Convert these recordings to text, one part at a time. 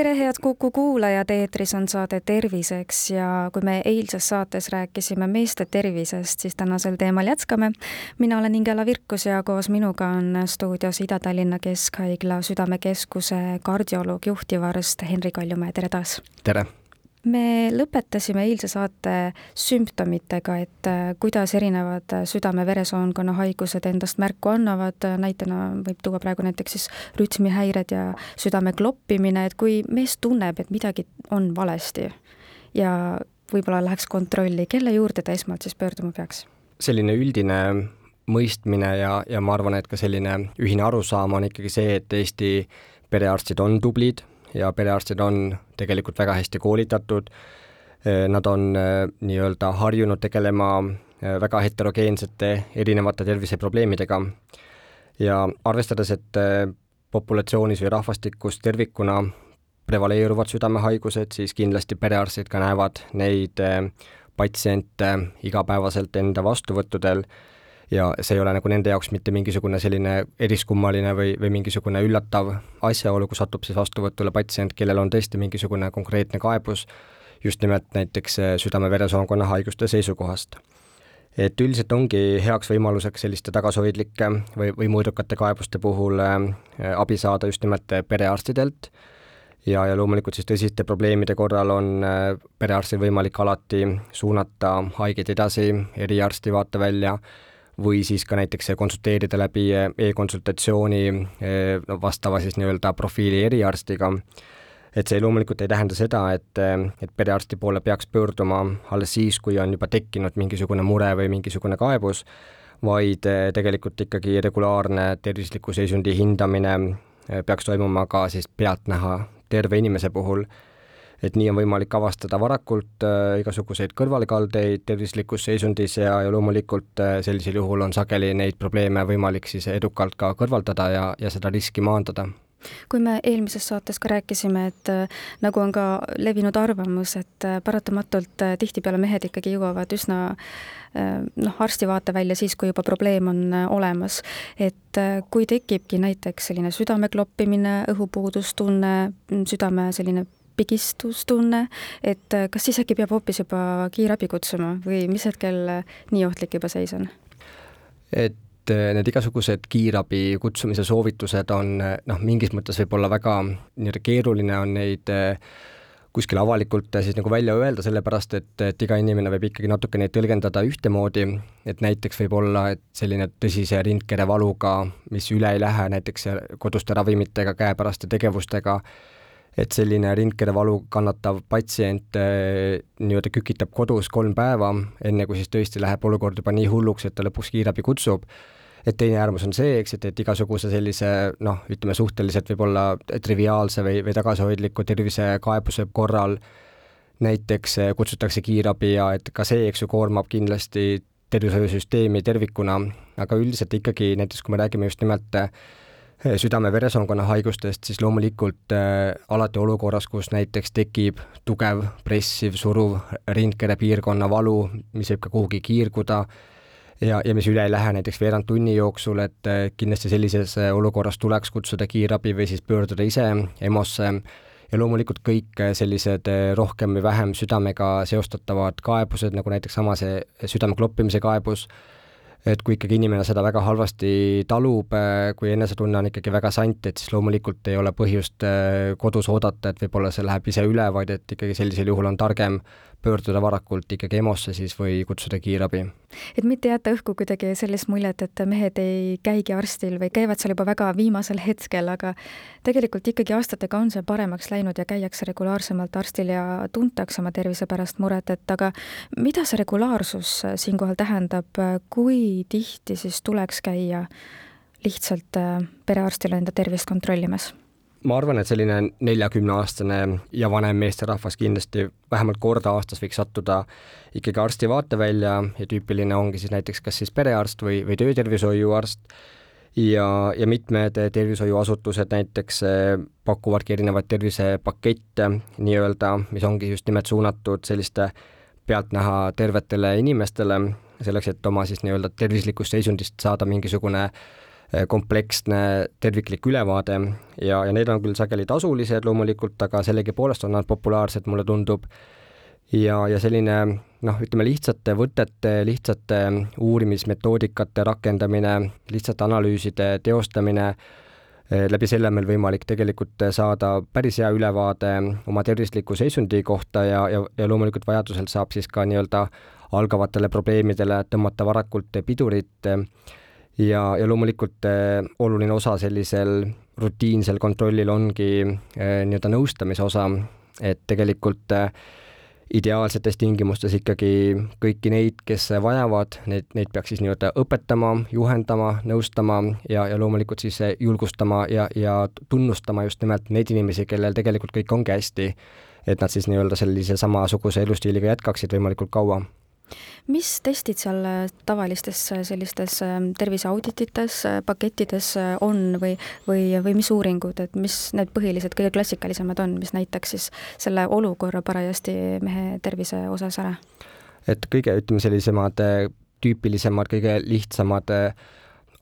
tere, head Kuku kuulajad, eetris on saade Terviseks ja kui me eilses saates rääkisime meeste tervisest, siis tänasel teemal jätkame. mina olen Ingela Virkus ja koos minuga on stuudios Ida-Tallinna Keskhaigla südamekeskuse kardioloog, juhtivarst Henri Kaljumäe, tere taas! tere! Me lõpetasime eilse saate sümptomitega, et äh, kuidas erinevad äh, südame-veresoonkonna haigused endast märku annavad, näitena võib tuua praegu näiteks siis rütmihäired ja südame kloppimine, et kui mees tunneb, et midagi on valesti ja võib-olla läheks kontrolli, kelle juurde ta esmalt siis pöörduma peaks? selline üldine mõistmine ja, ja ma arvan, et ka selline ühine arusaam on ikkagi see, et Eesti perearstid on tublid ja perearstid on tegelikult väga hästi koolitatud, nad on äh, nii-öelda harjunud tegelema äh, väga heterogeensete erinevate terviseprobleemidega. Ja arvestades, et äh, populatsioonis või rahvastikus tervikuna prevaleeruvad südamehaigused, siis kindlasti perearstid ka näevad neid patsiente igapäevaselt enda vastuvõttudel ja see ei ole nagu nende jaoks mitte mingisugune selline eriskummaline või, või mingisugune üllatav asjaolu, kui satub siis vastuvõtule patsient, kellel on tõesti mingisugune konkreetne kaebus, just nimelt näiteks eh, südame-veresoonkonna haiguste seisukohast. et üldiselt ongi heaks võimaluseks selliste tagasihoidlike või, või mõõdukate kaebuste puhul äh, abi saada just nimelt perearstidelt ja, ja loomulikult siis tõsiste probleemide korral on äh, perearstil võimalik alati suunata haigeid edasi eriarsti vaatevälja või siis ka näiteks konsulteerida läbi e-konsultatsiooni no vastava siis nii-öelda profiili eriarstiga. et see loomulikult ei tähenda seda, et, et perearsti poole peaks pöörduma alles siis, kui on juba tekkinud mingisugune mure või mingisugune kaebus, vaid tegelikult ikkagi regulaarne tervisliku seisundi hindamine peaks toimuma ka siis pealtnäha terve inimese puhul et nii on võimalik avastada varakult äh, igasuguseid kõrvalkaldeid tervislikus seisundis ja, ja loomulikult äh, sellisel juhul on sageli neid probleeme võimalik siis edukalt ka kõrvaldada ja, ja seda riski maandada kui me eelmises saates ka rääkisime, et äh, nagu on ka levinud arvamus, et paratamatult tihtipeale mehed ikkagi jõuavad üsna noh, arsti vaatevälja siis, kui juba probleem on olemas. et kui tekibki näiteks selline südame kloppimine, õhupuudustunne, südame selline pigistustunne, et äh, kas siis äkki peab hoopis juba kiirabi kutsuma või mis hetkel äh, nii ohtlik juba seis on? et äh, need igasugused kiirabi kutsumise soovitused on noh, mingis mõttes võib-olla väga nii-öelda keeruline on neid kuskil avalikult siis nagu välja öelda, sellepärast et, et iga inimene võib ikkagi natuke neid tõlgendada ühtemoodi, et näiteks võib olla, et selline tõsise rindkere valuga, mis üle ei lähe näiteks koduste ravimitega, käepäraste tegevustega, et selline rindkerevalu kannatav patsient eh, nii-öelda kükitab kodus kolm päeva, enne kui siis tõesti läheb olukord juba nii hulluks, et ta lõpuks kiirabi kutsub, et teine äärmus on see, eks, et, et igasuguse sellise noh, ütleme suhteliselt võib-olla triviaalse või, või tagasihoidliku tervisekaebuse korral näiteks eh, kutsutakse kiirabi ja et ka see, eks ju, koormab kindlasti tervishoiusüsteemi tervikuna, aga üldiselt ikkagi näiteks kui me räägime just nimelt äh, südame-veresoonkonna haigustest, siis loomulikult äh, alati olukorras, kus näiteks tekib tugev, pressiv, suruv rindkere piirkonna valu, mis võib ka kuhugi kiirguda ja, ja mis üle ei lähe näiteks veerand tunni jooksul, et äh, kindlasti sellises äh, olukorras tuleks kutsuda kiirabi või siis pöörduda ise EMO-sse. Ja loomulikult kõik sellised rohkem või vähem südamega seostatavad kaebused, nagu näiteks sama see südame kloppimise kaebus, et kui ikkagi inimene seda väga halvasti talub, äh, kui enesetunne on ikkagi väga sant, et siis loomulikult ei ole põhjust äh, kodus oodata, et võib-olla see läheb ise üle, vaid et ikkagi sellisel juhul on targem pöörduda varakult ikkagi EMO-sse siis või kutsuda kiirabi. et mitte jätta õhku kuidagi sellist muljet, et mehed ei käigi arstil või käivad seal juba väga viimasel hetkel, aga tegelikult ikkagi aastatega on see paremaks läinud ja käiakse regulaarsemalt arstil ja tuntakse oma tervise pärast muret, et aga mida see regulaarsus siinkohal tähendab, kui tihti siis tuleks käia lihtsalt äh, perearstil enda tervist kontrollimas? Ma arvan, et selline neljakümneaastane ja vanem meesterahvas kindlasti vähemalt kord aastas võiks sattuda ikkagi arsti vaatevälja ja tüüpiline ongi siis näiteks kas siis perearst või, või töötervishoiuarst. Ja, ja mitmed tervishoiuasutused näiteks pakuvadki erinevaid tervisepakette nii-öelda, mis ongi just nimelt suunatud selliste pealtnäha tervetele inimestele, selleks, et oma siis nii-öelda tervislikust seisundist saada mingisugune kompleksne terviklik ülevaade. Ja, ja need on küll sageli tasulised loomulikult, aga sellegipoolest on nad populaarsed, mulle tundub. Ja, ja selline noh, ütleme lihtsate võtete, lihtsate uurimismetoodikate rakendamine, lihtsate analüüside teostamine, eh, läbi selle on meil võimalik tegelikult saada päris hea ülevaade oma tervisliku seisundi kohta ja, ja, ja loomulikult vajadusel saab siis ka nii-öelda algavatele probleemidele tõmmata varakult pidurit ja, ja loomulikult eh, oluline osa sellisel rutiinsel kontrollil ongi eh, nii-öelda nõustamise osa, et tegelikult äh, ideaalsetes tingimustes ikkagi kõiki neid, kes vajavad, neid, neid peaks siis nii-öelda õpetama, juhendama, nõustama ja, ja loomulikult siis julgustama ja, ja tunnustama just nimelt neid inimesi, kellel tegelikult kõik ongi hästi, et nad siis nii-öelda sellise samasuguse elustiiliga jätkaksid võimalikult kaua mis testid seal äh, tavalistes äh, sellistes ähm, terviseauditites, äh, pakettides on või, või, või mis uuringud, et mis need põhilised, kõige klassikalisemad on, mis näitaks siis selle olukorra parajasti mehe tervise osas ära? et kõige, ütleme, sellisemad tüüpilisemad, kõige lihtsamad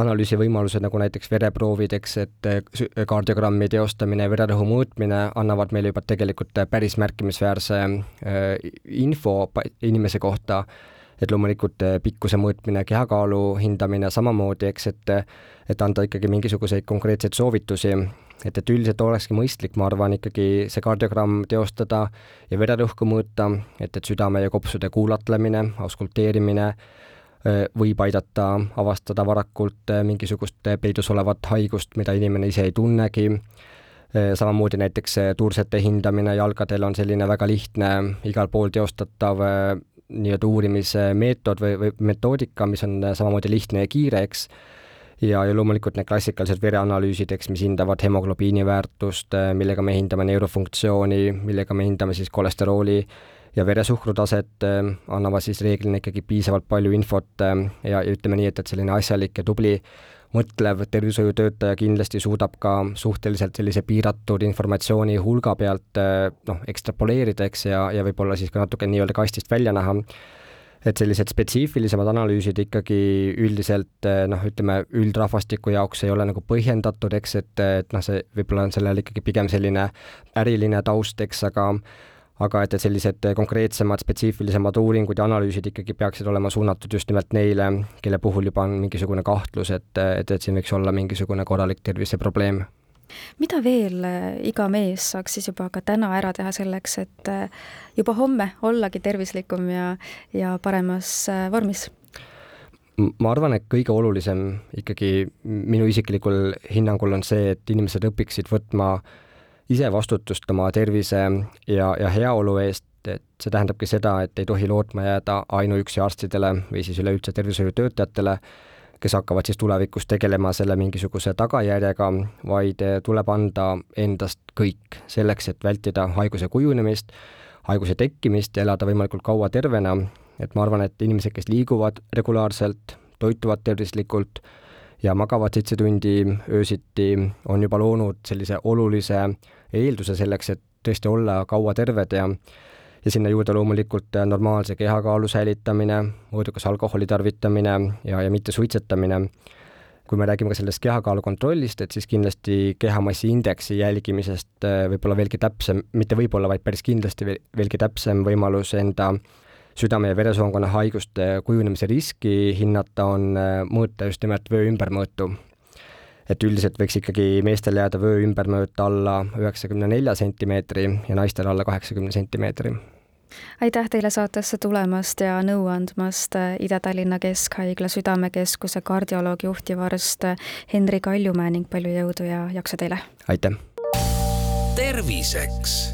analüüsivõimalused, nagu näiteks vereproovideks, et kardiogrammi teostamine, vererõhu mõõtmine annavad meile juba tegelikult päris märkimisväärse info inimese kohta. Et loomulikult eh, pikkuse mõõtmine, kehakaalu hindamine samamoodi, eks, et et anda ikkagi mingisuguseid konkreetseid soovitusi, et, et üldiselt olekski mõistlik, ma arvan, ikkagi see kardiogramm teostada ja vererõhku mõõta, et, et südame ja kopsude kuulatlemine, auskulteerimine eh, võib aidata avastada varakult eh, mingisugust peidus olevat haigust, mida inimene ise ei tunnegi, samamoodi näiteks tuursete hindamine. Jalgadel on selline väga lihtne, igal pool teostatav nii-öelda uurimismeetod või, või metoodika, mis on samamoodi lihtne ja kiire, eks, ja, ja loomulikult need klassikalised vereanalüüsid, eks, mis hindavad hemoglobiini väärtust, millega me hindame neurofunktsiooni, millega me hindame siis kolesterooli ja veresuhkru taset, annavad siis reeglina ikkagi piisavalt palju infot ja, ja ütleme nii, et, et selline asjalik ja tubli mõtlev tervishoiutöötaja kindlasti suudab ka suhteliselt sellise piiratud informatsiooni hulga pealt eh, noh, ekstrapoleerida, eks, ja, ja võib-olla siis ka natuke nii-öelda kastist välja näha, et sellised spetsiifilisemad analüüsid ikkagi üldiselt noh, ütleme üldrahvastiku jaoks ei ole nagu põhjendatud, eks, et, et noh, see võib-olla on sellel ikkagi pigem selline äriline taust, eks, aga aga et, et sellised konkreetsemad, spetsiifilisemad uuringud ja analüüsid ikkagi peaksid olema suunatud just nimelt neile, kelle puhul juba on mingisugune kahtlus, et, et, et siin võiks olla mingisugune korralik terviseprobleem. mida veel äh, iga mees saaks siis juba ka täna ära teha selleks, et äh, juba homme ollagi tervislikum ja, ja paremas äh, vormis? ma arvan, et kõige olulisem ikkagi minu isiklikul hinnangul on see, et inimesed õpiksid võtma äh, ise vastutust oma tervise ja, ja heaolu eest, et see tähendabki seda, et ei tohi lootma jääda ainuüksi arstidele või siis üleüldse tervishoiutöötajatele, kes hakkavad siis tulevikus tegelema selle mingisuguse tagajärjega, vaid tuleb anda endast kõik selleks, et vältida haiguse kujunemist, haiguse tekkimist ja elada võimalikult kaua tervena, et ma arvan, et inimesed, kes liiguvad regulaarselt, toituvad tervislikult, ja magavad seitse tundi öösiti, on juba loonud sellise olulise eelduse selleks, et tõesti olla kaua terved ja ja sinna juurde loomulikult normaalse kehakaalu säilitamine, mõõdukas alkoholi tarvitamine ja, ja mitte suitsetamine. kui me räägime ka sellest kehakaalu kontrollist, et siis kindlasti kehamassi indeksi jälgimisest võib-olla veelgi täpsem, mitte võib-olla, vaid päris kindlasti veelgi täpsem võimalus enda südame- ja veresoonkonna haiguste kujunemise riski hinnata, on äh, mõõta just nimelt vöö ümbermõõtu. et üldiselt võiks ikkagi meestel jääda vöö ümbermõõt alla üheksakümne nelja sentimeetri ja naistel alla kaheksakümne sentimeetri aitäh teile saatesse tulemast ja nõu andmast, äh, Ida-Tallinna Keskhaigla Südamekeskuse kardioloog, juhtivarst äh, Henri Kaljumäe ning palju jõudu ja jaksu teile! aitäh! terviseks